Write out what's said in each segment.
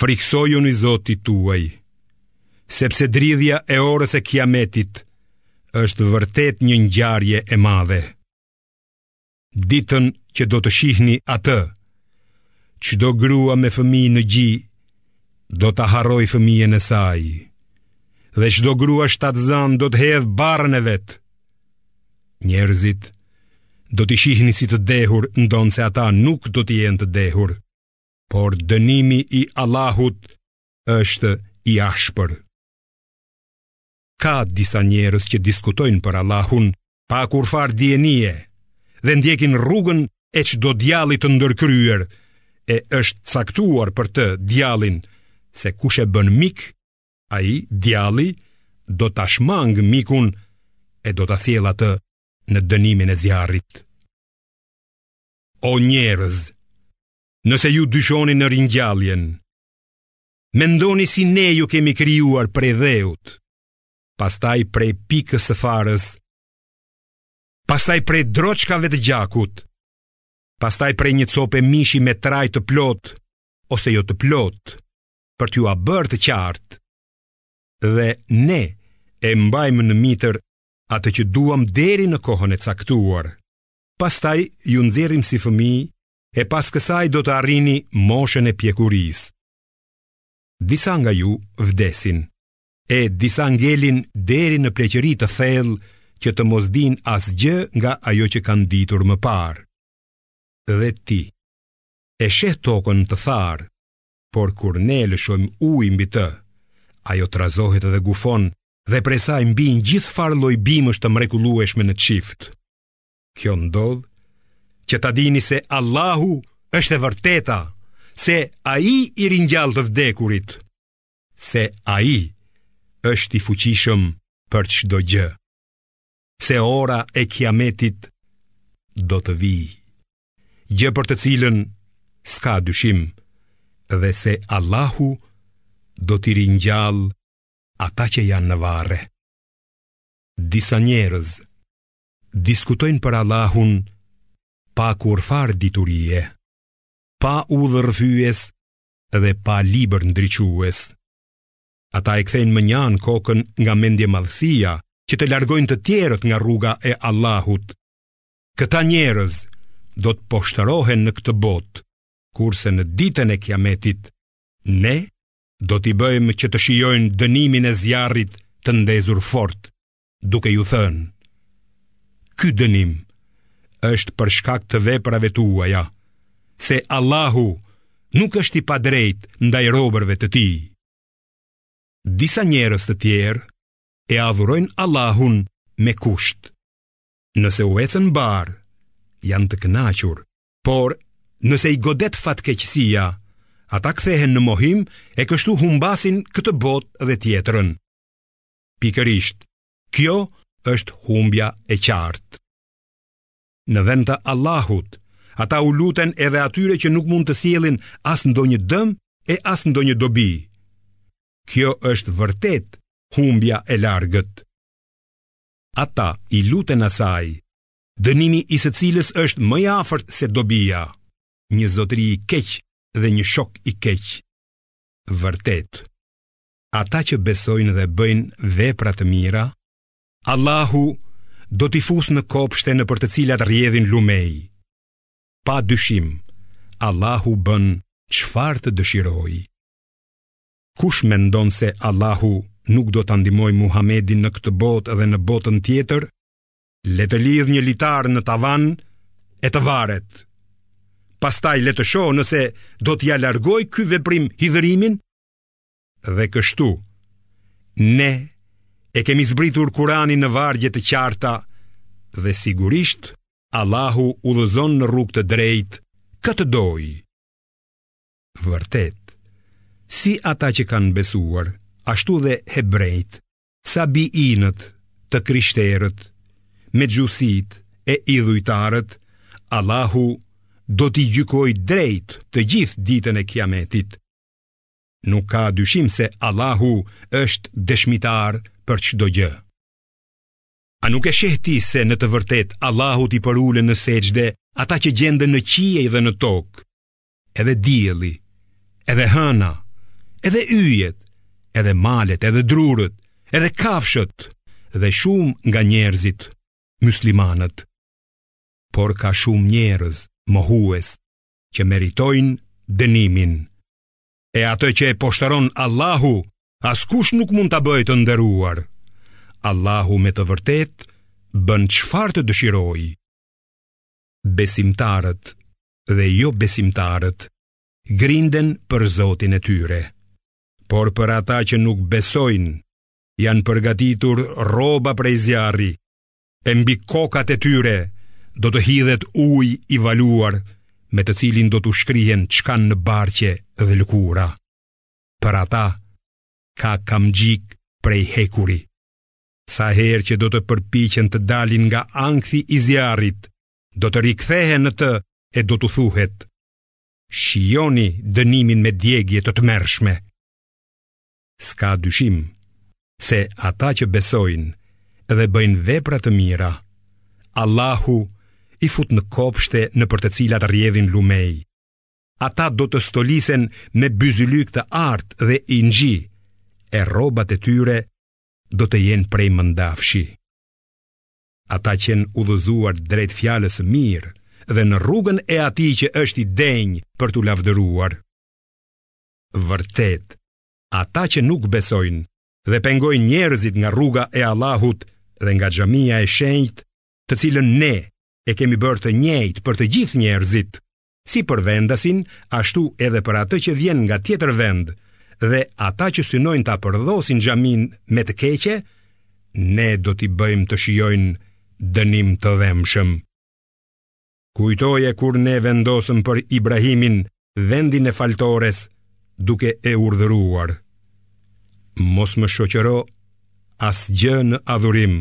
Frikësojuni Zotit tuaj, sepse dridhja e orës së kiametit është vërtet një ngjarje e madhe. Ditën që do ta shihni atë, çdo grua me fëmijë në gji, do ta harrojë fëmijën e saj, dhe çdo grua shtatzënë do ta hedhë barrën e vet. Njerëzit do t'i shihni si të dehur, ndonëse ata nuk do të jenë të dehur. por dënimi i Allahut është i ashpër. Ka disa njerëz që diskutojnë për Allahun pa kurrfarë dijenie dhe ndjekin rrugën e çdo djalli të ndërkryer. Është caktuar për të djallin se kush e bën mik, ai djalli do ta shmangë mikun e do ta sjellë atë në dënimin e zjarrit. O njerëz, Nëse ju dyshoni në ringjalljen, mendoni si ne ju kemi krijuar prej dheut, pastaj prej pikës së farës, pastaj prej droçkave të gjakut, pastaj prej një cope mishi me trajtë të plotë ose jo të plotë, për t'jua bërë të qartë. Dhe ne e mbajmë në mitër atë që duam deri në kohën e caktuar. Pastaj ju nxjerrim si fëmijë e pas kësaj do të arrini moshën e pjekurisë. Disa nga ju vdesin, e disa ngelen deri në pleqëri të thellë që të mos dinë asgjë nga ajo që kanë ditur më parë. Dhe ti, e sheh tokën të tharë, por kur ne lëshojmë ujë mbi të, ajo trazohet dhe gufon dhe prej saj mbijnë gjithfarë lloj bimësh të mrekullueshme në çift. Kjo ndodh që ta dini se Allahu është e vërteta, se ai i ringjall të vdekurit, se ai është i fuqishëm për çdo gjë. Se ora e kiametit do të vijë, gjë për të cilën s'ka dyshim dhe se Allahu do t'i ringjallë ata që janë në varre. Disa njerëz diskutojnë për Allahun pa kurrfarë diturie, pa udhërrëfyes dhe pa libër ndriçues. Ata e kthejnë mënjanë kokën nga mendjemadhësia që të largojnë të tjerët nga rruga e Allahut. Këta njerëz do të poshtërohen në këtë botë, kurse në ditën e kiametit, ne do t'i bëjmë që të shijojnë dënimin e zjarrit të ndezur fort, duke ju thënë, Ky dënim është për shkak të veprave tuaja, se Allahu nuk është i padrejtë ndaj robërve të tij. Disa njerëz të tjerë e adhurojnë Allahun me kusht. Nëse u ecën mbarë, janë të kënaqur, por nëse i godet fatkeqësia, ata kthehen në mohim e kështu humbasin këtë botë dhe tjetrën. Pikërisht, kjo është humbja e qartë. Në vend të Allahut, ata u luten edhe atyre që nuk mund të sjellin as ndonjë dëm e as ndonjë dobi. Kjo është vërtet humbja e largët. Ata i luten asaj, dëmi i së cilës është më i afërt se dobia, një zotëri i keq dhe një shok i keq. Vërtet. ata që besojnë dhe bëjnë vepra të mira, Allahu do t'i fusë në kopshte nëpër të cilat rrjedhin lumenj. Pa dyshim, Allahu bën çfarë të dëshirojë. Kush mendon se Allahu nuk do ta ndihmojë Muhamedin në këtë botë dhe në botën tjetër, le të lidhë një litar në tavan e të varet. Pastaj le të shohë nëse do t'ia largojë ky veprim hidhërimin Dhe kështu, ne e kemi zbritur Kuranin në vargje të qarta dhe sigurisht Allahu udhëzon në rrugë të drejtë kë të dojë. Vërtet, si ata që kanë besuar, ashtu dhe hebrenjtë, sabiinët, të krishterët, mexhusitë e idhujtarët, Allahu do t'i gjykojë drejt të gjithë ditën e kiametit. Nuk ka dyshim se Allahu është dëshmitar për çdo gjë. A nuk e sheh ti se në të vërtetë Allahut i përulen në sexhde ata që gjenden në qiej dhe në tokë, edhe dielli, edhe hëna, edhe yjet, edhe malet, edhe drurët, edhe kafshët dhe shumë nga njerëzit muslimanët. Por ka shumë njerëz mohues që meritojnë dënimin. E atë që e poshtëron Allahu, askush nuk mund ta bëjë të nderuar. Allahu me të vërtetë bën çfarë të dëshirojë. Besimtarët dhe jobesimtarët grinden për Zotin e tyre. Por për ata që nuk besojnë, janë përgatitur rroba prej zjarri, E mbi kokat e tyre do të hidhet ujë i valuar me të cilin do t'u shkrihen ç'kanë në barqe dhe lëkura. Për ata, ka kamxhik prej hekuri. Sa herë që do të përpiqen të dalin nga ankthi i zjarrit, do të rikthehen në të e do t'u thuhet. Shijoni dënimin me djegje të tmerrshme. S'ka dyshim se ata që besojnë dhe bëjnë vepra të mira, Allahu i fut në kopshte nëpër të cilat rrjedhin lumenj. Ata do të stolisen me byzylykë të artë dhe inxhi, e rrobat e tyre do të jenë prej mëndafshi. Ata qenë udhëzuar drejt fjalës së mirë dhe në rrugën e atij që është i denjë për t'u lavdëruar. Vërtet, ata që nuk besojnë dhe pengojnë njerëzit nga rruga e Allahut dhe nga xhamia e shenjtë, të cilën ne e kemi bërë të njëjtë për të gjithë njerëzit, si për vendasin, ashtu edhe për atë që vjen nga tjetër vend, dhe ata që synojnë ta përdhosin xhaminë me të keqe, ne do t'i bëjmë të shijojnë dënim të dhembshëm. Kujtoje kur ne vendosëm për Ibrahimin vendin e faltores duke e urdhëruar. Mos më shoqëro asgjë në adhurim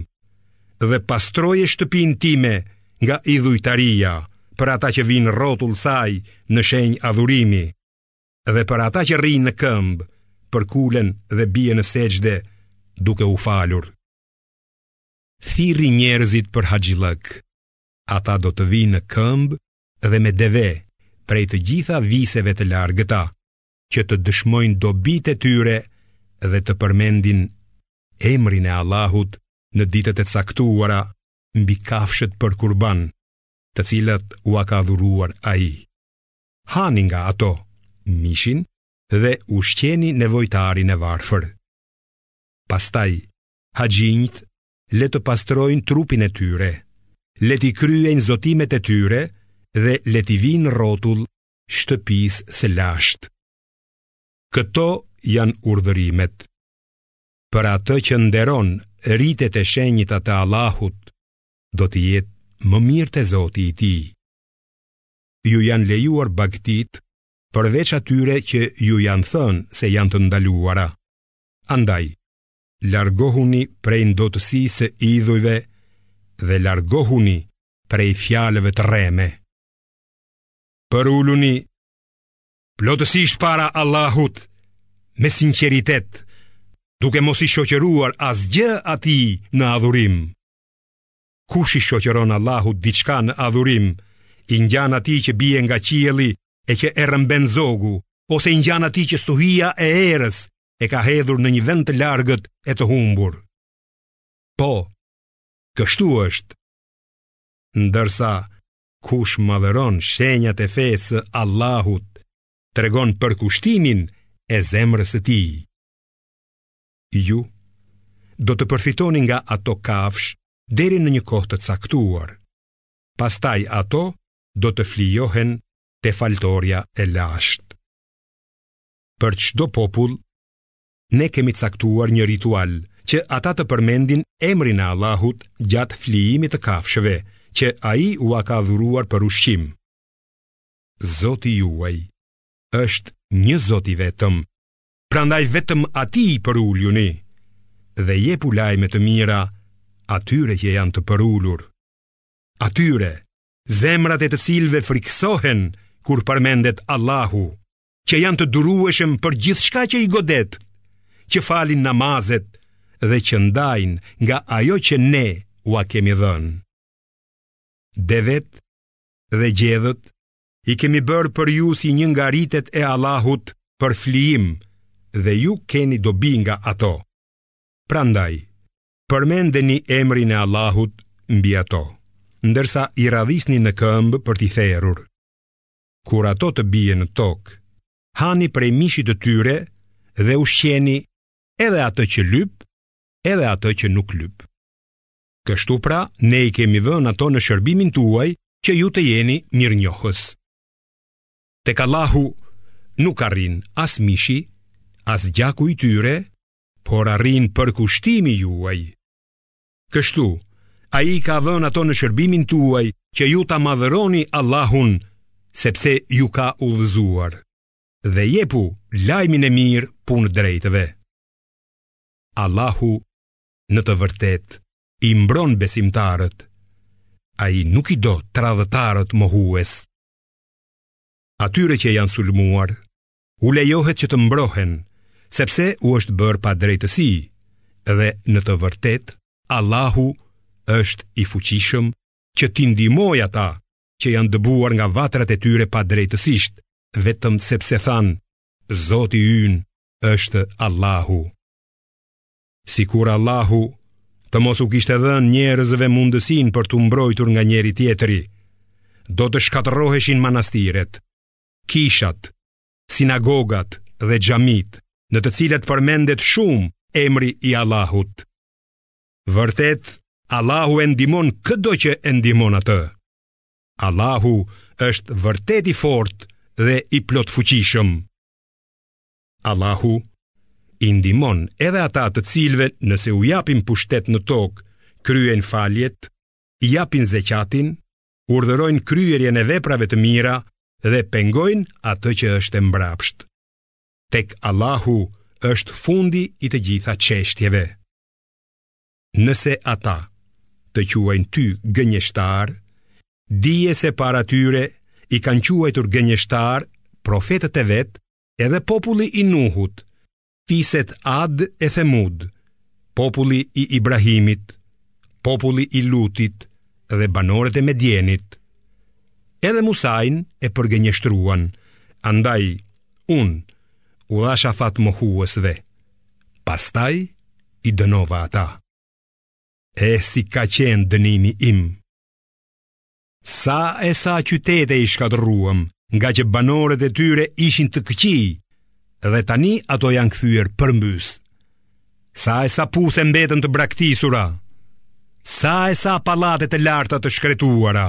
dhe pastroje shtëpinë time nga idhujtaria për ata që vijnë rrotull saj në shenjë adhurimi dhe për ata që rrinë në këmbë, përkulen dhe bien në sexhde duke u falur. Thirri njerëzit për haxhillëk Ata do të vijnë në këmbë dhe me deve prej të gjitha viseve të largëta, që të dëshmojnë dobitë e tyre dhe të përmendin emrin e Allahut në ditët e caktuara mbi kafshët për kurban, të cilat ua ka dhuruar ai. Hani nga ato mishin dhe ushqeni nevojtarin e varfër. Pastaj, haxhinjtë le të pastrojnë trupin e tyre, le t'i kryejnë zotimet e tyre dhe le t'i vijnë rrotull shtëpisë së lashtë. Këto janë urdhërimet. Për atë që nderon ritet e shenjta të Allahut, do të jetë më mirë te Zoti i tij. Ju janë lejuar bagëtitë përveç atyre që ju janë thënë se janë të ndaluara. Andaj, largohuni prej ndotësisë së idhujve dhe largohuni prej fjalëve të rreme. Përuluni plotësisht para Allahut me sinqeritet, duke mos i shoqëruar asgjë atij në adhurim. Kush i shoqëron Allahut diçka në adhurim, i ngjan atij që bie nga qielli e që e rrëmben zogu, ose i ngjan atij që stuhia e erës e ka hedhur në një vend të largët e të humbur. Po, kështu është. Ndërsa, kush madhëron shenjat e fesë së Allahut, tregon përkushtimin e zemrës së tij. Ju, do të përfitoni nga ato kafshë deri në një kohë të caktuar. Pastaj ato do të flijohen te faltorja e lashtë. për çdo popull, ne kemi caktuar një ritual që ata të përmendin emrin e Allahut gjatë flijimit të kafshëve që ai ua ka dhuruar për ushqim. Zoti juaj është një Zot i vetëm, prandaj vetëm atij përuljuni dhe jepu lajme të mira atyre që janë të përulur. Atyre, zemrat e të cilëve frikësohen kur përmendet Allahu. që janë të durueshëm për gjithçka që i godet, që falin namazet dhe që ndajnë nga ajo që ne ua kemi dhënë. Devet dhe gjedhët i kemi bërë për ju si një nga ritet e Allahut për flijim dhe ju keni dobi nga ato. Prandaj, përmendeni emrin e Allahut mbi ato, ndërsa i radhisni në këmbë për t'i therur. Kur ato të bien në tokë, hani prej mishit të tyre dhe ushqeni edhe atë që lyp, edhe atë që nuk lyp. Kështu pra, ne i kemi vënë ato në shërbimin tuaj që ju të jeni mirënjohës. Tek Allahu nuk arrin as mishi, as gjaku i tyre, por arrin përkushtimi juaj. Kështu, ai i ka vënë ato në shërbimin tuaj që ju ta madhëroni Allahun, sepse ju ka udhëzuar. Dhe jepu lajmin e mirë punëdrejtëve. Allahu në të vërtetë i mbron besimtarët. Ai nuk i do tradhtarët mohues. Atyre që janë sulmuar, u lejohet që të mbrohen, sepse u është bërë padrejtësi, dhe në të vërtetë, Allahu është i fuqishëm që t'i ndihmojë ata që janë dëbuar nga vatrat e tyre padrejtësisht, vetëm sepse thanë, Zoti ynë është Allahu. Sikur Allahu të mos u kishte dhënë njerëzve mundësinë për t'u mbrojtur nga njëri-tjetri, do të shkatërroheshin manastiret, kishat, sinagogat dhe xhamitë, në të cilat përmendet shumë emri i Allahut. Vërtet, Allahu e ndihmon këdo që e ndihmon atë. Allahu është vërtet i fortë dhe i plotfuqishëm. Allahu i ndihmon edhe ata të cilëve nëse u japim pushtet në tokë, kryejnë faljet, japin zeqatin, urdhërojnë kryerjen e veprave të mira dhe pengojnë atë që është e mbrapshtë. Tek Allahu është fundi i të gjitha çështjeve. Nëse ata të quajnë ty gënjeshtar, dije se para tyre i kanë quajtur gënjeshtarë profetët e vet, edhe populli i Nuhut, fiset Ad e Themud, populli i Ibrahimit, populli i Lutit dhe banorët e Medjenit. Edhe Musain e përgënjeshtruan, andaj unë u dhashë afat mohuesve. Pastaj i dënova ata. E si ka qenë dënimi im? Sa e sa qytete i shkatërruam, ngaqë banorët e tyre ishin të këqij dhe tani ato janë kthyer përmbys. Sa e sa puse mbetën të braktisura, sa e sa pallate të larta të shkretuara.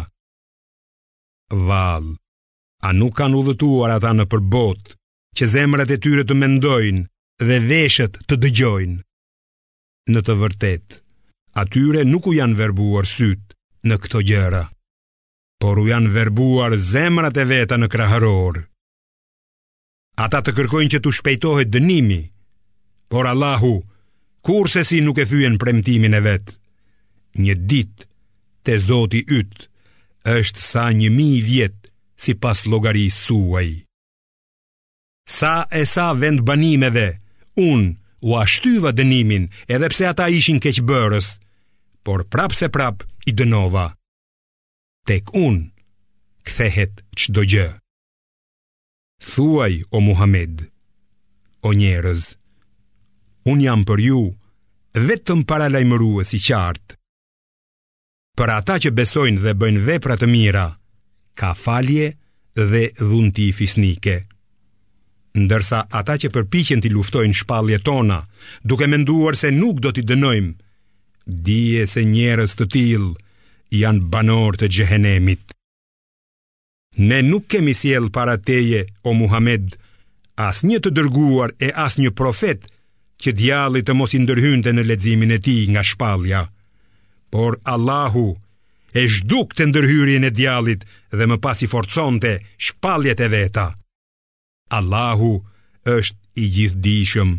Vallë, a nuk kanë udhëtuar ata nëpër botë që zemrat e tyre të mendojnë dhe veshët të dëgjojnë? në të vërtetë, atyre nuk u janë verbuar sytë në këto gjëra, por u janë verbuar zemrat e veta në kraharor. Ata të kërkojnë që t'u shpejtohet dënimi, por Allahu kurrsesi nuk e thyen premtimin e vet. Një ditë te Zoti yt është sa një mijë vjet sipas llogarisë suaj. Sa e sa vendbanimeve, unë ua shtyva dënimin edhe pse ata ishin keqbërës, por prapëseprapë i dënova. Tek unë, kthehet çdo gjë. Thuaj, o Muhamed, o njerëz, unë jam për ju, vetëm paralajmërues i qartë, Për ata që besojnë dhe bëjnë vepra të mira, ka falje dhe dhunti fisnike. Ndërsa ata që përpiqen të luftojnë shpalljet tona, duke menduar se nuk do t'i dënojmë, dije se njerëz të tillë janë banorë të xhehenemit. Ne nuk kemi sjellë para teje o Muhammed asnjë të dërguar e asnjë profet që djalli të mos i ndërhynte në leximin e tij nga shpallja. Por Allahu e zhdukte ndërhyrjen e djallit dhe më pas i forconte shpalljet e veta. Allahu është i gjithëdijshëm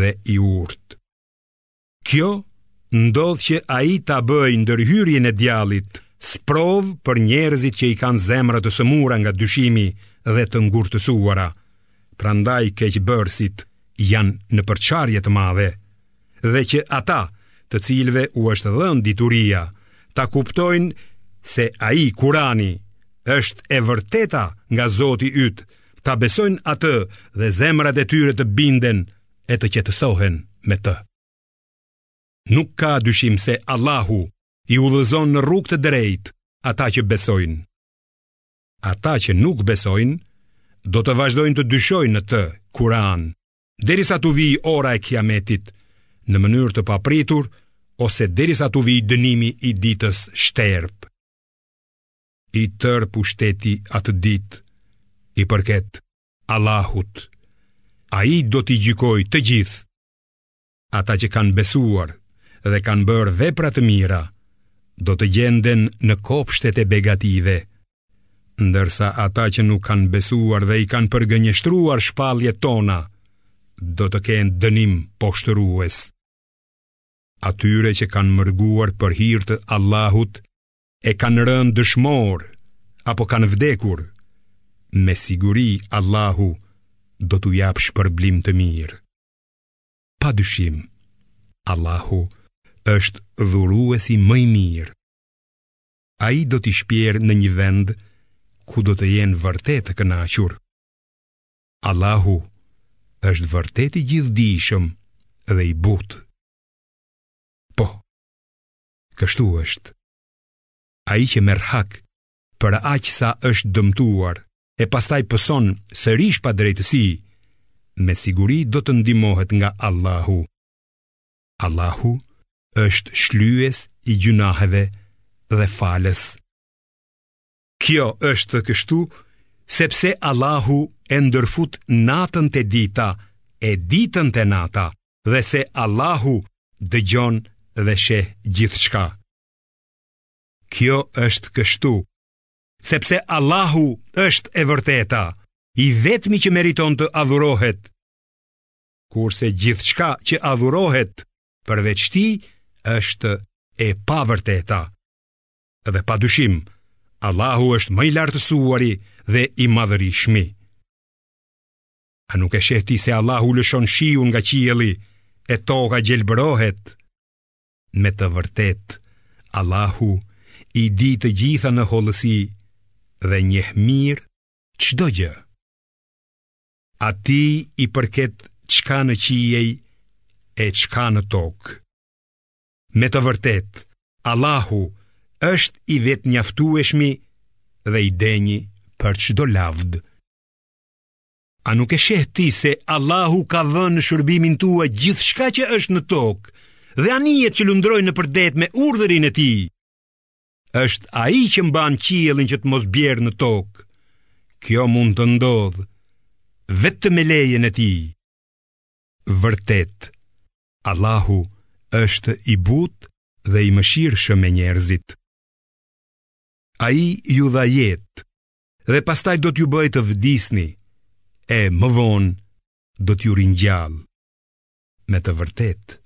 dhe i urtë. Kjo ndodh që ai ta bëjë ndërhyrjen e djallit sprovë për njerëzit që i kanë zemrat të sëmura nga dyshimi dhe të ngurtësuara. Prandaj keqbërësit janë në përçarje të madhe dhe që ata, të cilëve u është dhënë dituria, ta kuptojnë se ai Kurani është e vërteta nga Zoti yt, ta besojnë atë dhe zemrat e tyre të binden e të qetësohen me të. Nuk ka dyshim se Allahu i udhëzon në rrugë të drejtë ata që besojnë. Ata që nuk besojnë do të vazhdojnë të dyshojnë në të, Kur'an, derisa t'u vijë ora e Kiametit në mënyrë të papritur ose derisa t'u vijë dënimi i ditës shterpë. I tërë pushteti atë ditë i përket Allahut. Ai do t'i gjykojë të gjithë. Ata që kanë besuar dhe kanë bërë vepra të mira, do të gjenden në kopshtet e begatisë, ndërsa ata që nuk kanë besuar dhe i kanë përgënjeshtruar shpalljet tona, do të kenë dënim poshtërues. Atyre që kanë mërguar për hir të Allahut, e kanë rënë dëshmorë apo kanë vdekur, me siguri Allahu do t'u japë shpërblim të mirë. Pa dyshim, Allahu është dhuruesi më i mirë. Ai do t'i shpjerë në një vend ku do të jenë vërtet të kënaqur. Allahu është vërtet i gjithëdijshëm dhe i butë. Kështu është. Ai që merr hak për aq sa është dëmtuar e pastaj pëson sërish padrejtësi, me siguri do të ndihmohet nga Allahu. Allahu është shlyes i gjynaheve dhe falës. Kjo është kështu sepse Allahu e ndërfut natën te dita e ditën te nata dhe se Allahu dëgjon dhe sheh gjithçka. Kjo është kështu, sepse Allahu është e vërteta, i vetmi që meriton të adhurohet, kurse gjithçka që adhurohet përveç tij është e pavërteta. dhe pa dyshim, Allahu është më i lartësuari dhe i madhërishmi. A nuk e sheh ti se Allahu lëshon shiun nga qielli e toka gjelbërohet? Me të vërtetë, Allahu i di të gjitha në hollësi dhe njeh mirë çdo gjë. Atij i përket çka në qiej e çka në tokë. Me të vërtetë, Allahu është i vetëmjaftueshmi dhe i denjë për çdo lavd. A nuk e sheh ti se Allahu ka vënë në shërbimin tuaj gjithçka që është në tokë dhe anijet që lundrojnë nëpër det me urdhrin e tij? Është ai që mban qiellin që të mos bjerë në tokë. Kjo mund të ndodhë, vetëm me lejen e tij. Vërtet, Allahu është i butë dhe i mëshirshëm me njerëzit. Ai ju dha jetë dhe pastaj do t'ju bëjë të vdisni e më vonë do t'ju ringjallë. Me të vërtetë,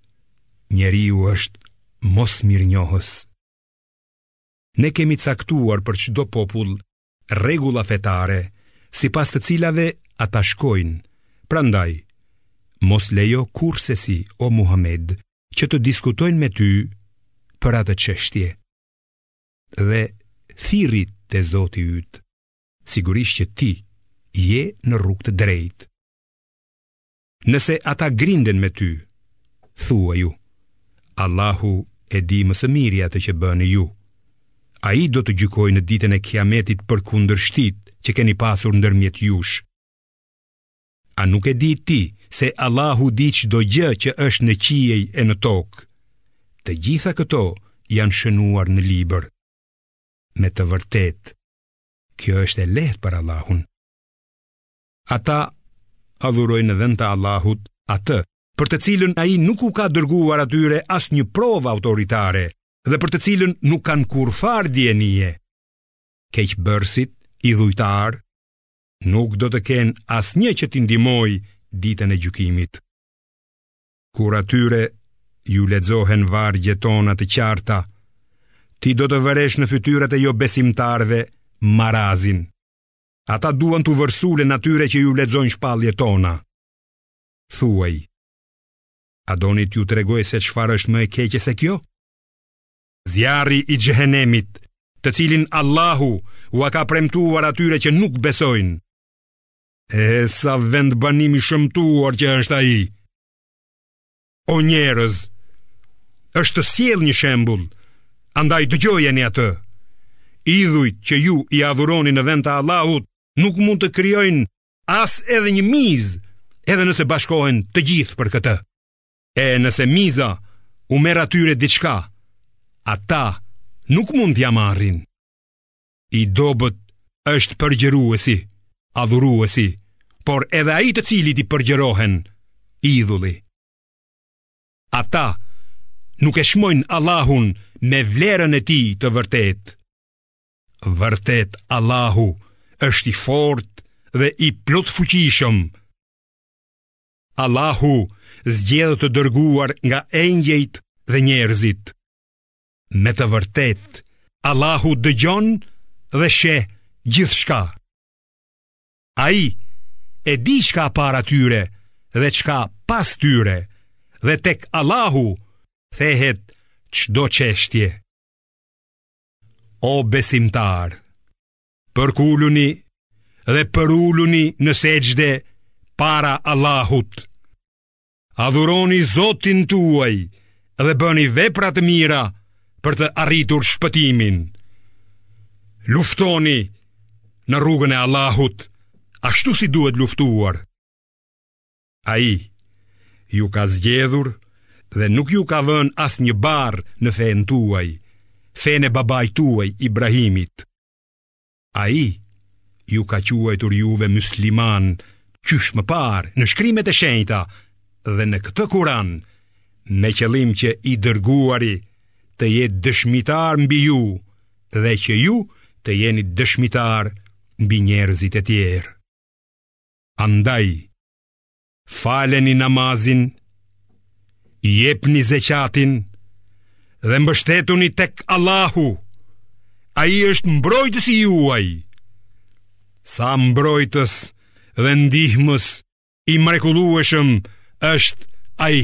njeriu është mosmirënjohës. Ne kemi caktuar për çdo popull rregulla fetare sipas të cilave ata shkojnë. Prandaj, mos lejo kurrsesi o Muhamed që të diskutojnë me ty për atë çështje. Dhe thirri te Zoti yt. Sigurisht që ti je në rrugë të drejtë. Nëse ata grinden me ty, thuaju, Allahu e di më së miri atë që bëni ju. Ai do të gjykojë në ditën e kiametit për kundërshtitë që keni pasur ndërmjet jush. A nuk e di ti se Allahu di çdo gjë që është në qiej e në tokë? Të gjitha këto janë shënuar në libër. Me të vërtetë, kjo është e lehtë për Allahun. Ata adhurojnë në vend të Allahut atë, për të cilën ai nuk u ka dërguar atyre asnjë provë autoritare dhe për të cilën nuk kanë kurrfarë dijenie. Keqbërësit, idhujtarë, nuk do të kenë asnjë që t'i ndihmojë ditën e gjykimit. Kur atyre iu lexohen vargjet tona të qarta, ti do të vëresh në fytyrat e jobesimtarëve marazin. Ata duan t'u vërsulen atyre që iu lexojnë shpalljet tona. Thuaj, a doni t'ju tregoj se çfarë është më e keqe se kjo? Zjarri i xhehenemit, të cilin Allahu ua ka premtuar atyre që nuk besojnë. E sa vendbanim i shëmtuar që është ai? o njerëz, është sjellë një shembull, andaj dëgjojeni atë. Idhujt që ju i adhuroni në vend të Allahut nuk mund të krijojnë as edhe një mizë, edhe nëse bashkohen të gjithë për këtë. E nëse miza u merr atyre diçka, ata nuk mund t'ia marrin. I dobët është përgjëruesi, adhuruesi, por edhe ai të cilit i përgjërohen idhulli. Ata nuk e çmojnë Allahun me vlerën e tij të vërtetë. Vërtet Allahu është i fortë dhe i plotfuqishëm. Allahu zgjedh të dërguar nga engjëjt dhe njerëzit. Me të vërtetë, Allahu dëgjon dhe sheh gjithçka. Ai e di ç'ka para tyre dhe ç'ka pas tyre dhe tek Allahu kthehet çdo çështje. O besimtarë, përkuluni dhe përuluni në sexhde para Allahut. adhuroni Zotin tuaj dhe bëni vepra të mira për të arritur shpëtimin. Luftoni në rrugën e Allahut, ashtu si duhet luftuar. Ai ju ka zgjedhur dhe nuk ju ka vënë asnjë barrë në fenë tuaj, fenë e babait tuaj Ibrahimit. Ai ju ka quajtur juve muslimanë qysh më parë në shkrimet e shenjta dhe në këtë Kuran me qëllim që i dërguari të jetë dëshmitar mbi ju dhe që ju të jeni dëshmitarë mbi njerëzit e tjerë. Andaj, faleni namazin, jepni zeqatin dhe mbështetuni tek Allahu. Ai është mbrojtësi juaj. Sa mbrojtës dhe ndihmës i mrekullueshëm është ai.